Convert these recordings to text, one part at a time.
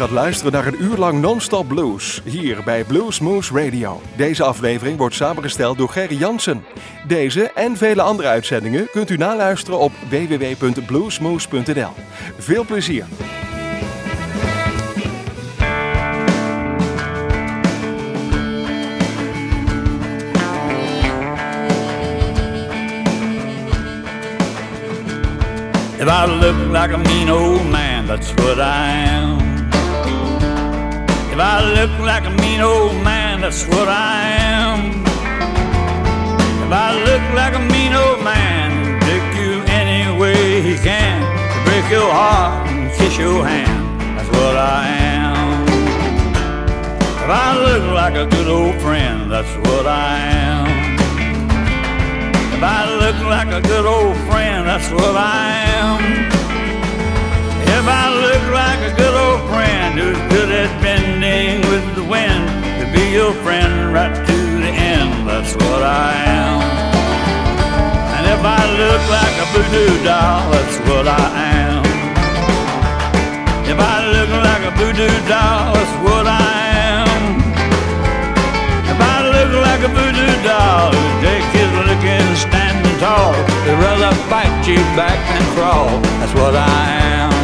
gaat luisteren naar een uur lang non-stop blues. Hier bij Blues Moose Radio. Deze aflevering wordt samengesteld door Gerry Jansen. Deze en vele andere uitzendingen kunt u naluisteren op www.bluesmoose.nl. Veel plezier! Look like old man, that's what I am. If I look like a mean old man, that's what I am. If I look like a mean old man, take you any way he can to break your heart and kiss your hand, that's what I am. If I look like a good old friend, that's what I am. If I look like a good old friend, that's what I am. I look like a good old friend who's good at bending with the wind, to be your friend right to the end, that's what I am. And if I look like a voodoo doll, that's what I am. If I look like a voodoo doll, that's what I am. If I look like a voodoo doll who take his licking standing tall, they'd rather fight you back than crawl. That's what I am.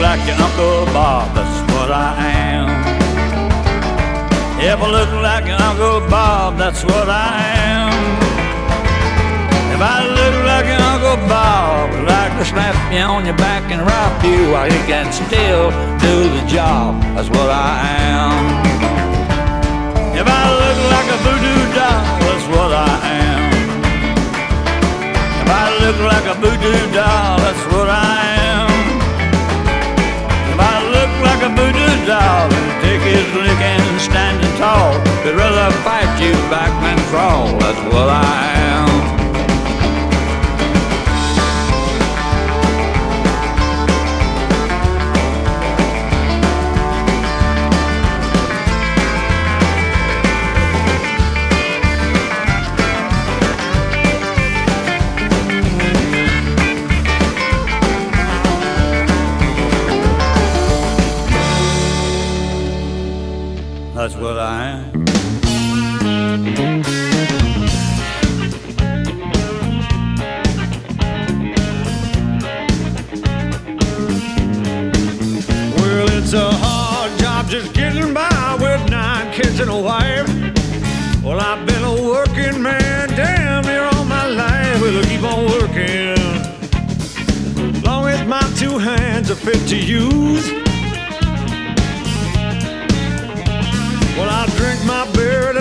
Like your Uncle Bob, that's what I am. If I look like your Uncle Bob, that's what I am. If I look like your Uncle Bob, I'd like to slap you on your back and rock you while you can still do the job, that's what I am. If I look like a voodoo doll, that's what I am. If I look like a voodoo doll, that's what I am. A voodoo doll and take his licking standing tall, they'd rather fight you back than crawl. That's what I am.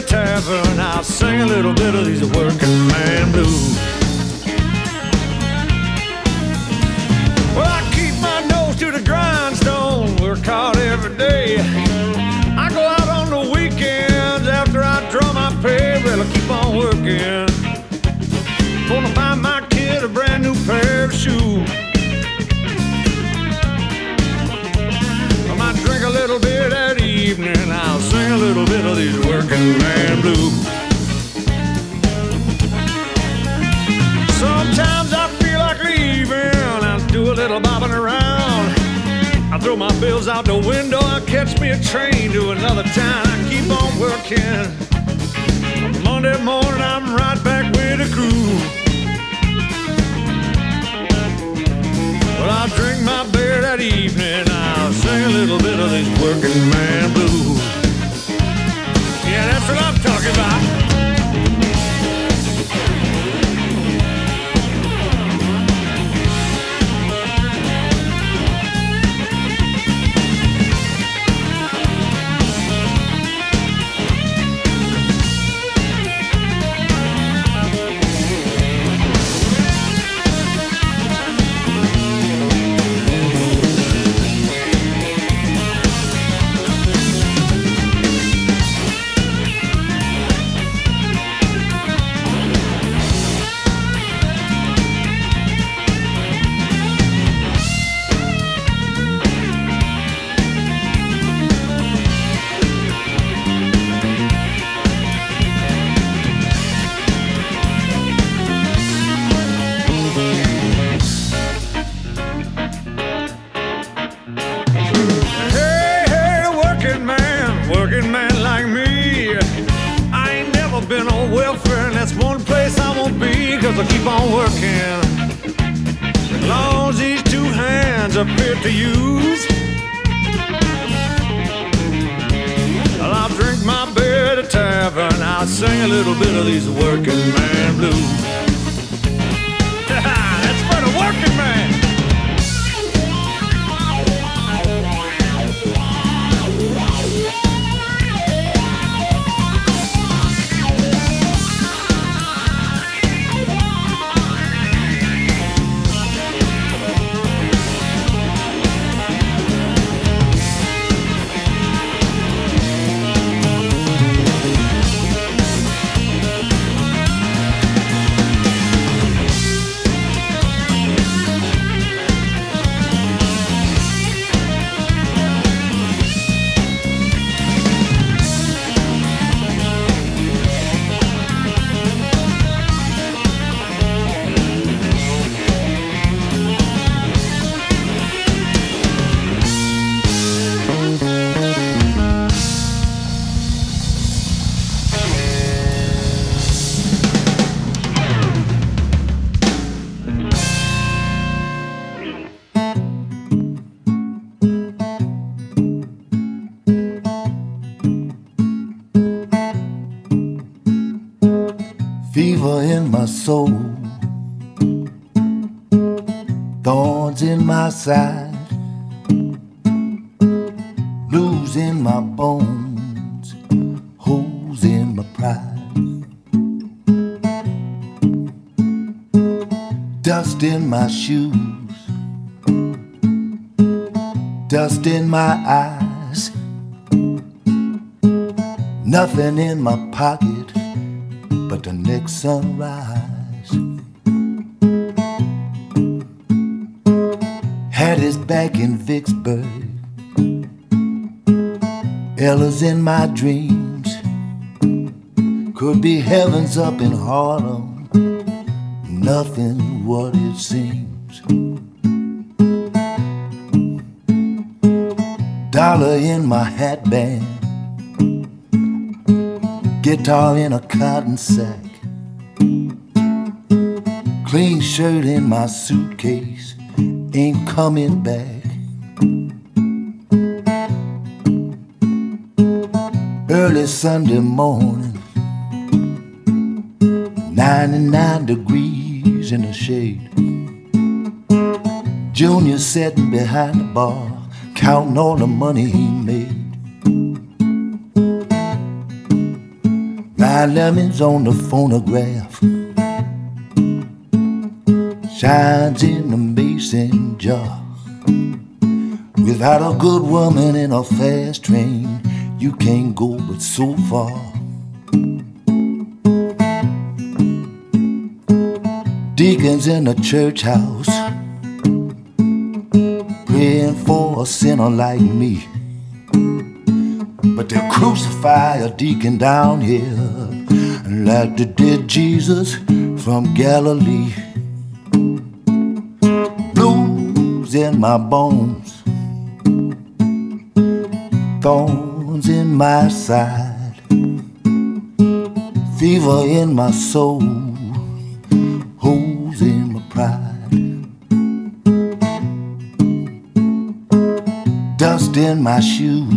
Tavern. I'll sing a little bit of these working man blues. Working man blues. Sometimes I feel like leaving. I do a little bobbing around. I throw my bills out the window. I catch me a train to another town. I keep on working. Monday morning, I'm right back with the crew. Well, I'll drink my beer that evening. I'll sing a little bit of this working man blues. Sing a little bit of these working man blues. Soul, thorns in my side, in my bones, holes in my pride, dust in my shoes, dust in my eyes, nothing in my pocket but the next sunrise. Had back in Vicksburg, Ella's in my dreams. Could be heavens up in Harlem, nothing what it seems. Dollar in my hat band guitar in a cotton sack, clean shirt in my suitcase, ain't coming back. Early Sunday morning, 99 degrees in the shade. Junior sitting behind the bar, counting all the money he made. Blind Lemon's on the phonograph shines in mason jar. Without a good woman in a fast train, you can't go but so far. Deacons in the church house praying for a sinner like me. But they'll crucify a deacon down here like they did Jesus from Galilee. In my bones, thorns in my side, fever in my soul, holes in my pride, dust in my shoes.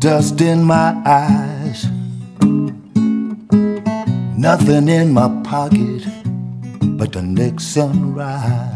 Dust in my eyes, nothing in my pocket but the next sunrise.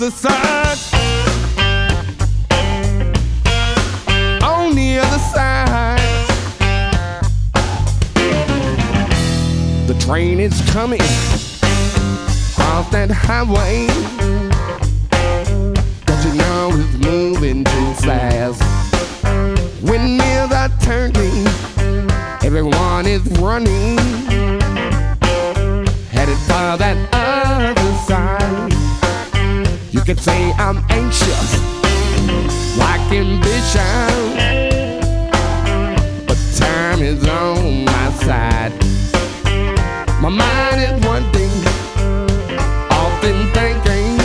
Other side. On the other side. The train is coming off that highway. Don't you know it's moving too fast? Windmills are turning, everyone is running, headed for that other side. You could say I'm anxious, like ambition, but time is on my side. My mind is one thing, often thinking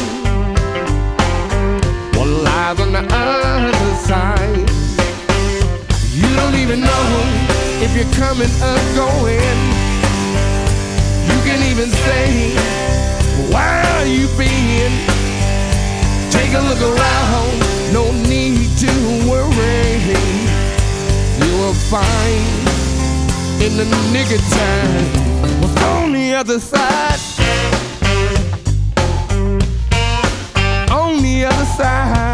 what lies on the other side. You don't even know if you're coming or going. You can even say where you been. Take a look around, no need to worry. You will find in the nigger time what's on the other side. On the other side.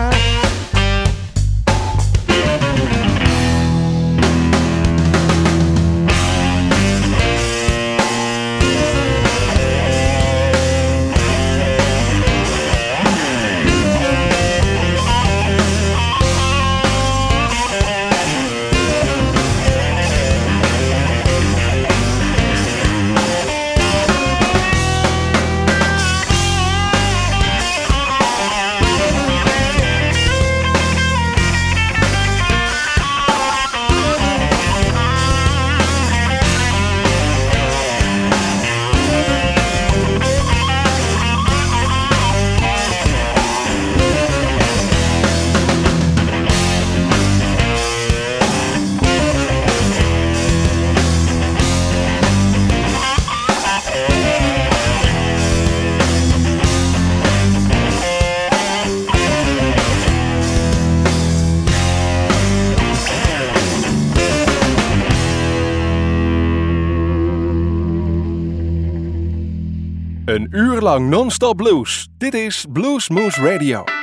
Lang non-stop blues. Dit is Blues Moose Radio.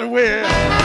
Drivers at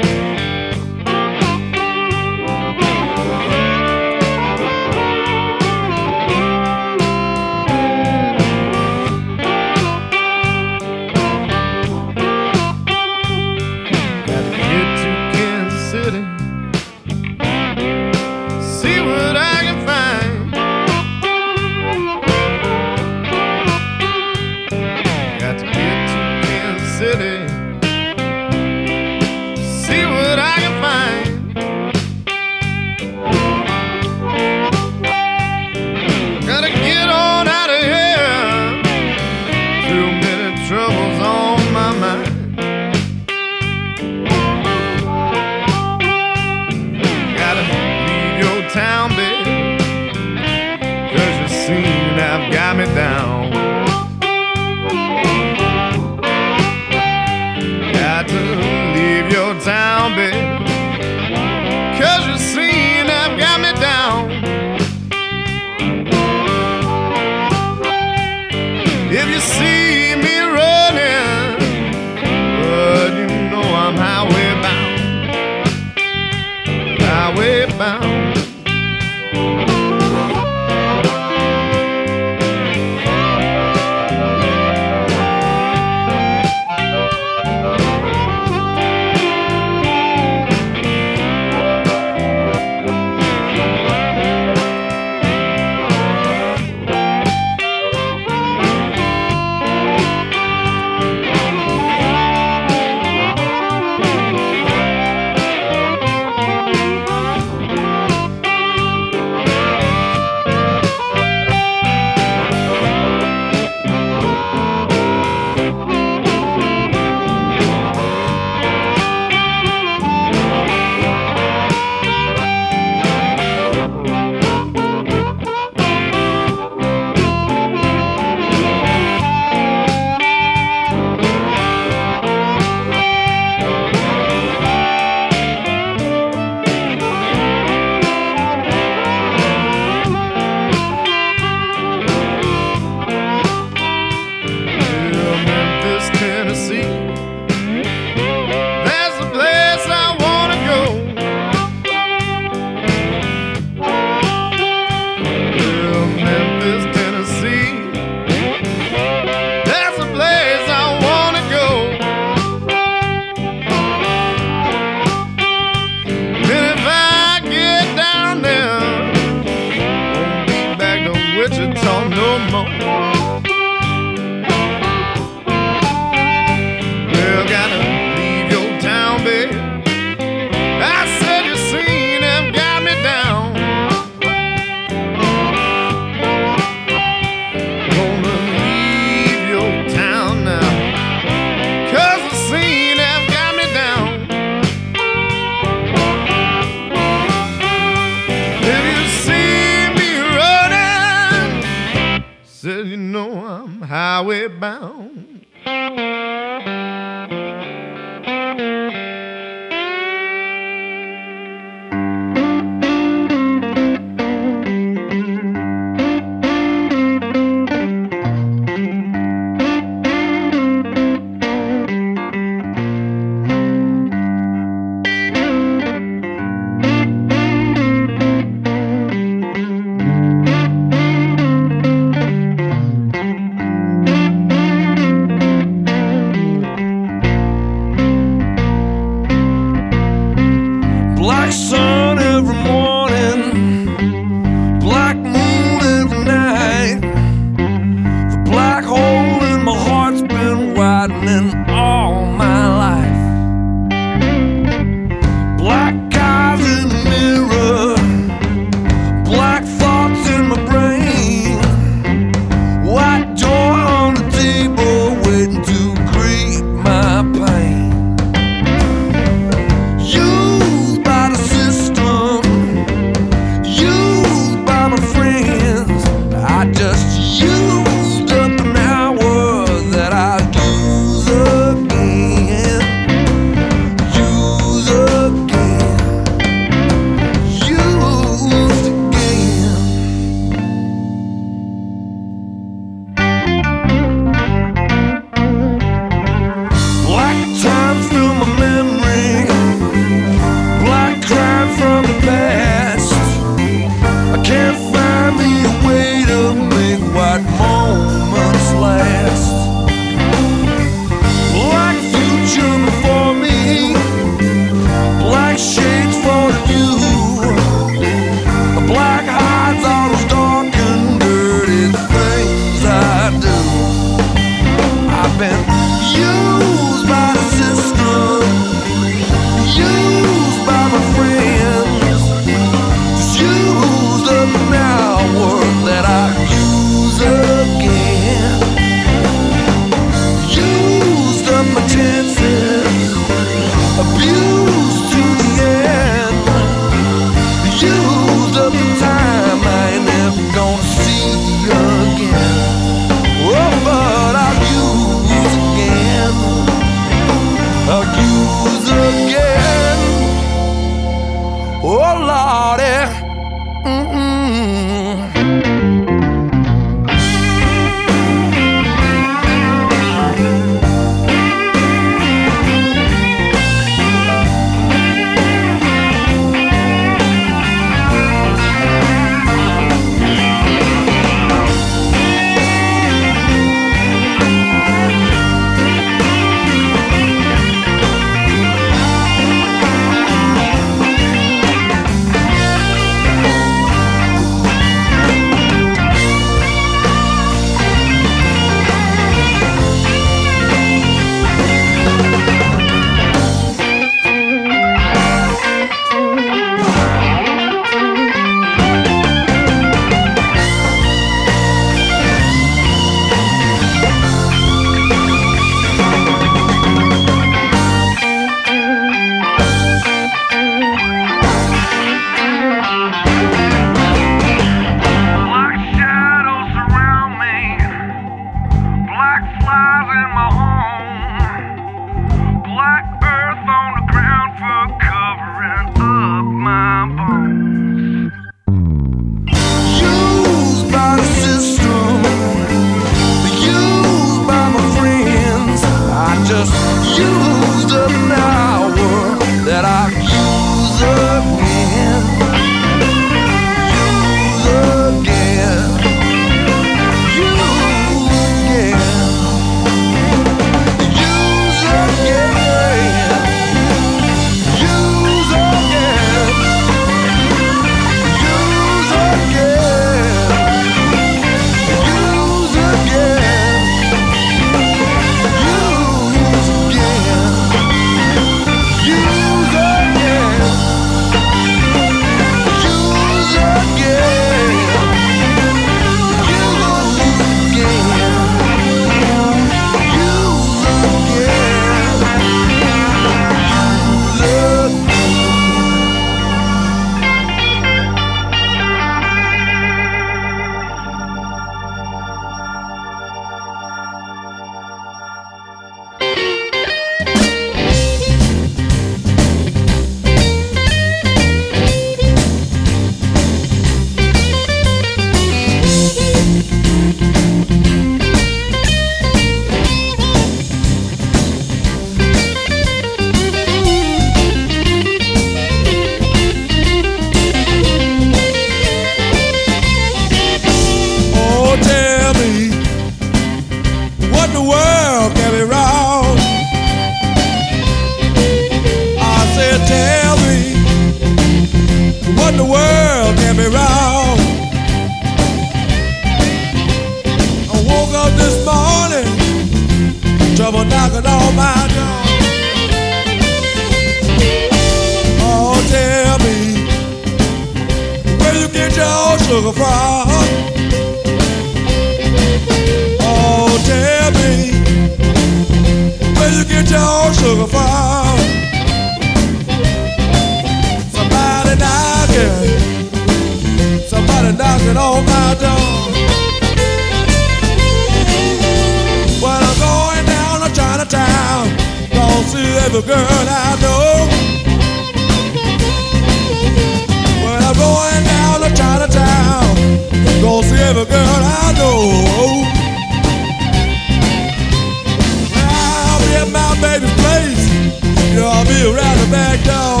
let go.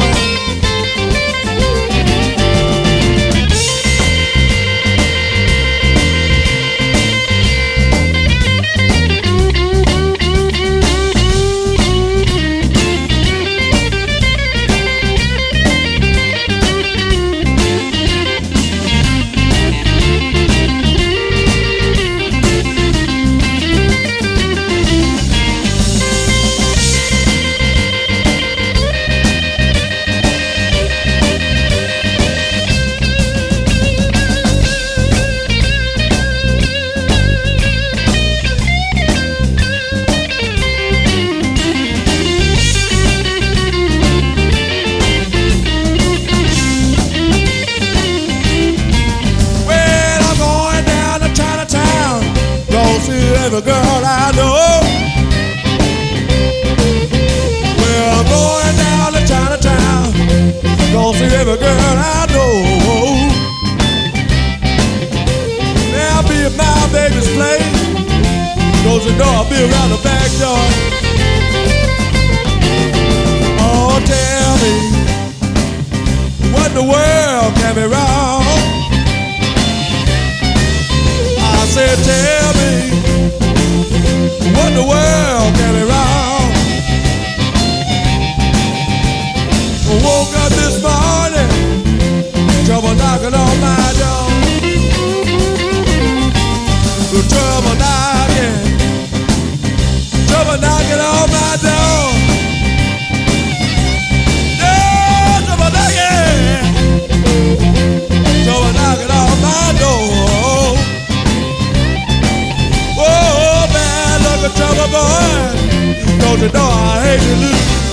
don't you know I hate to lose.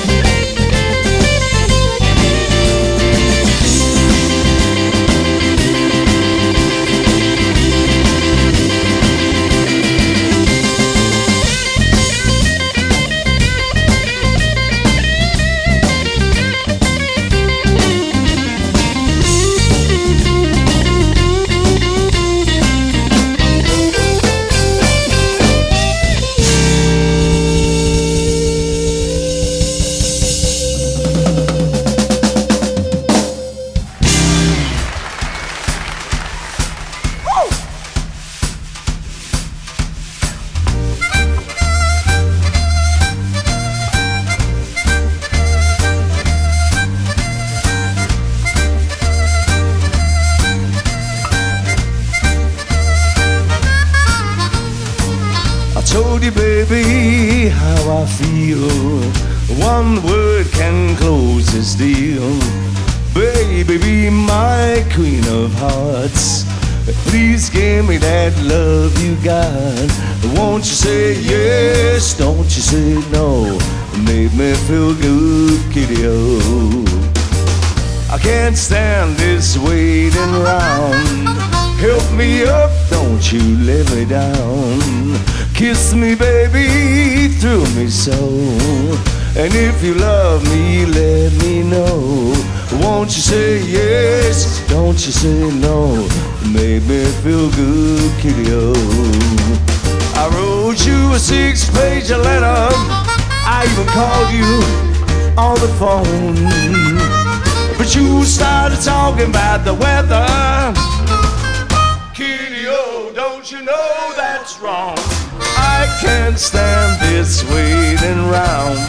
Don't you know that's wrong? I can't stand this waiting round.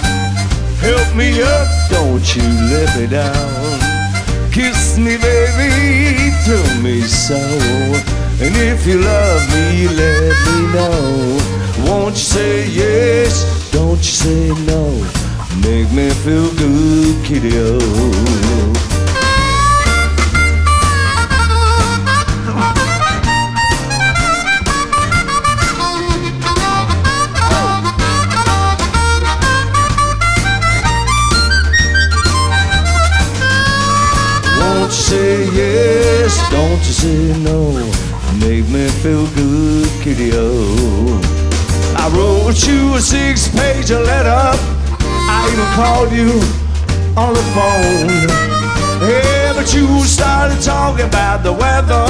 Help me up, don't you let me down. Kiss me, baby, thrill me so. And if you love me, let me know. Won't you say yes? Don't you say no? Make me feel good, kiddo. Say no? Make me feel good, kitty. I wrote you a six-page letter. I even called you on the phone. Yeah, but you started talking about the weather.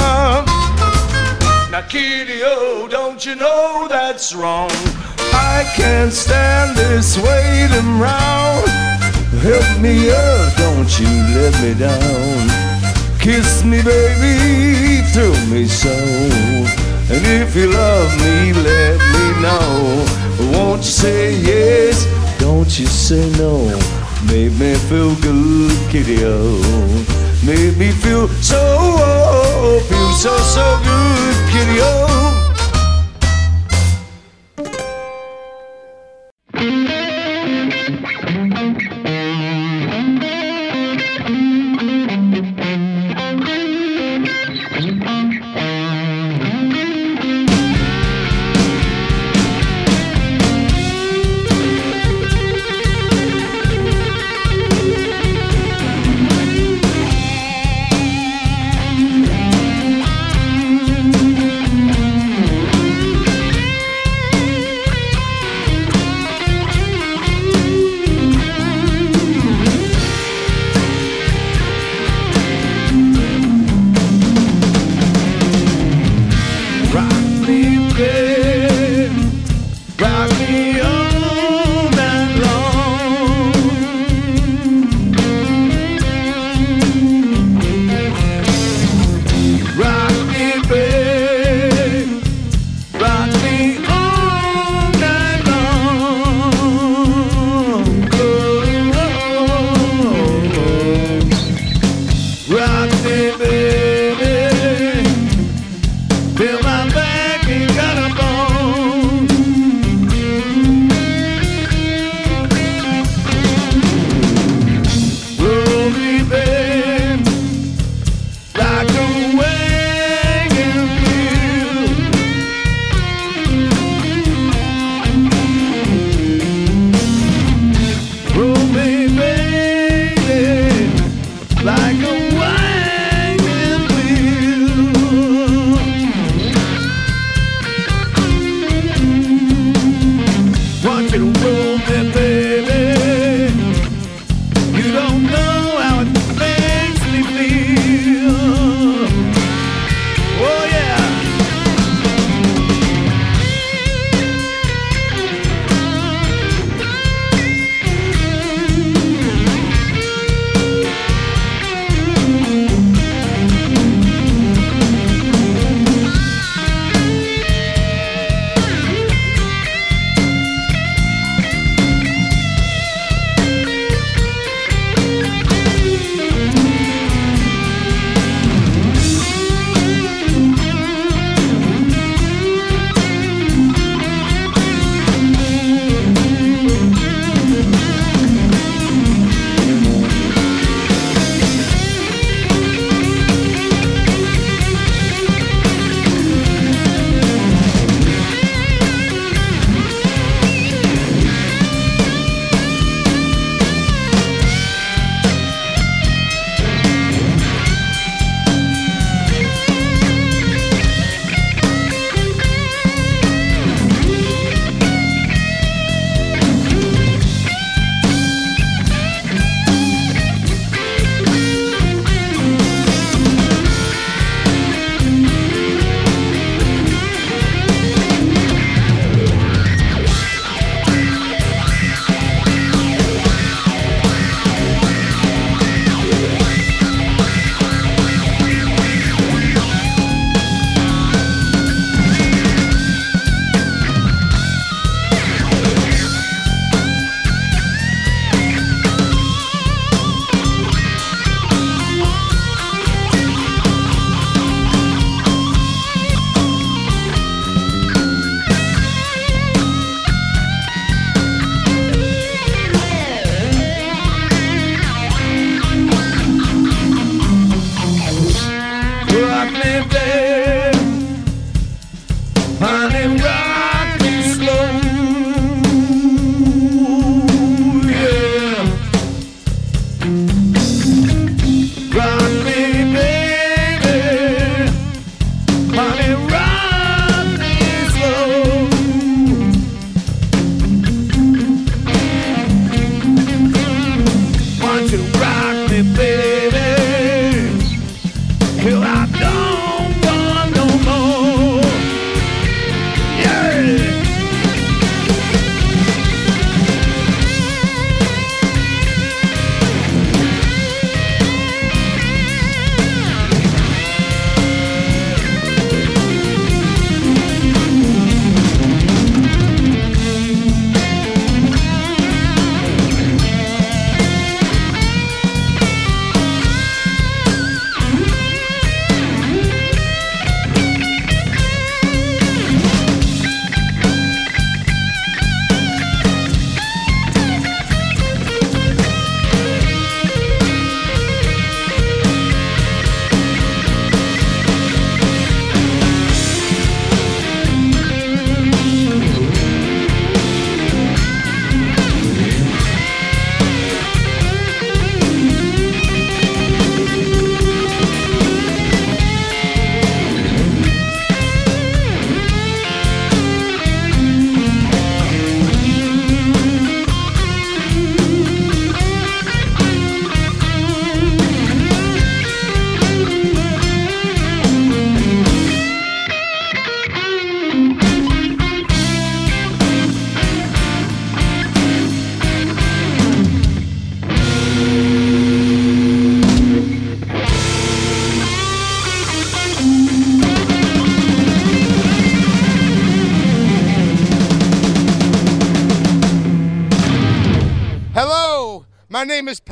Now, oh, don't you know that's wrong? I can't stand this waiting round. Help me up, don't you let me down. Kiss me, baby, thrill me so. And if you love me, let me know. Won't you say yes? Don't you say no? Make me feel good, kitty. Make me feel so, oh, feel so, so good, kitty.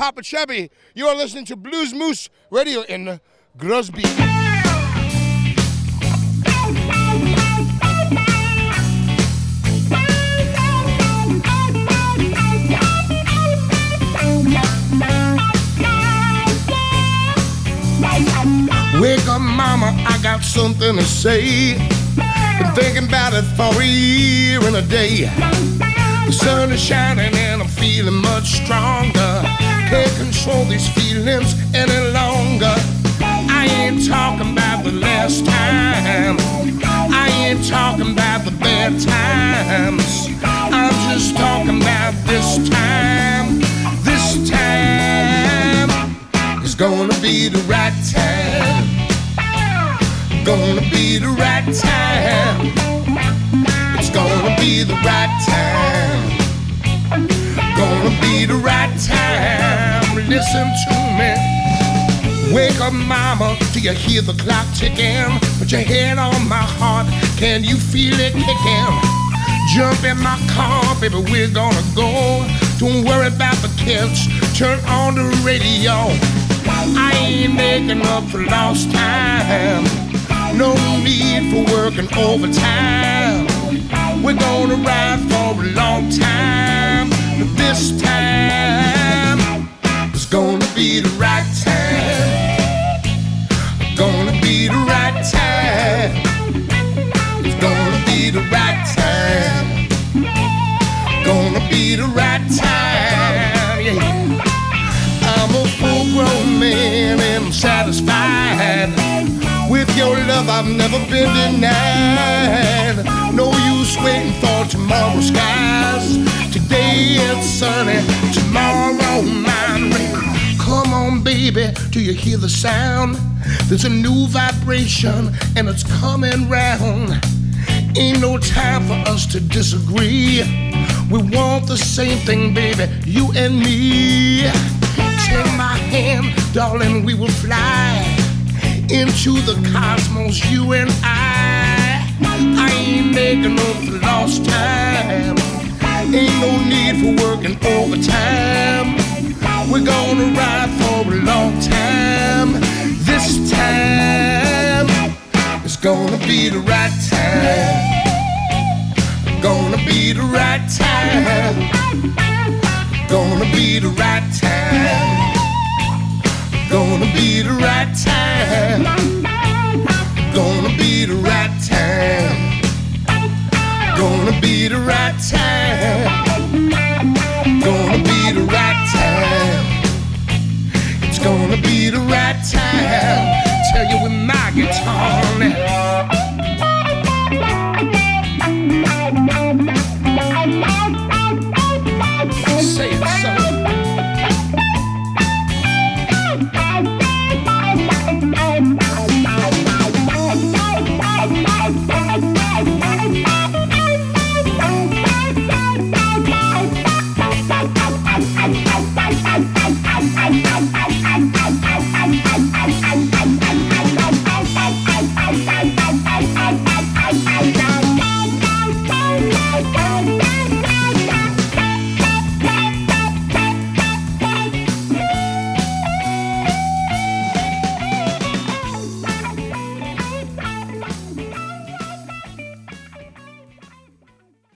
Popa Chubby. You are listening to Blues Moose Radio in Grosby. Wake up, mama, I got something to say. Been thinking about it for a year and a day. The sun is shining and I'm feeling much stronger. Can't control these feelings any longer. I ain't talking about the last time. I ain't talking about the bad times. I'm just talking about this time. This time is gonna be the right time. Gonna be the right time. It's gonna be the right time. Gonna be the right time. Listen to me. Wake up, mama. Do you hear the clock ticking? Put your head on my heart. Can you feel it kicking? Jump in my car, baby. We're gonna go. Don't worry about the kids. Turn on the radio. I ain't making up for lost time. No need for working overtime. We're gonna ride for a long time. This time is gonna be the right time. Gonna be the right time. It's gonna be the right time. Gonna be the right time. Yeah. I'm a full grown man and I'm satisfied. Your love, I've never been denied. No use waiting for tomorrow's skies. Today it's sunny, tomorrow mine rain. Come on, baby, do you hear the sound? There's a new vibration and it's coming round. Ain't no time for us to disagree. We want the same thing, baby, you and me. Take my hand, darling, we will fly into the cosmos, you and I. I ain't making for lost time. Ain't no need for working overtime. We're gonna ride for a long time. This time is gonna be the right time. Gonna be the right time. Gonna be the right time. Gonna be the right time. Gonna be the right time. Gonna be the right time. Gonna be the right time. It's gonna be the right time. Tell you with my guitar now.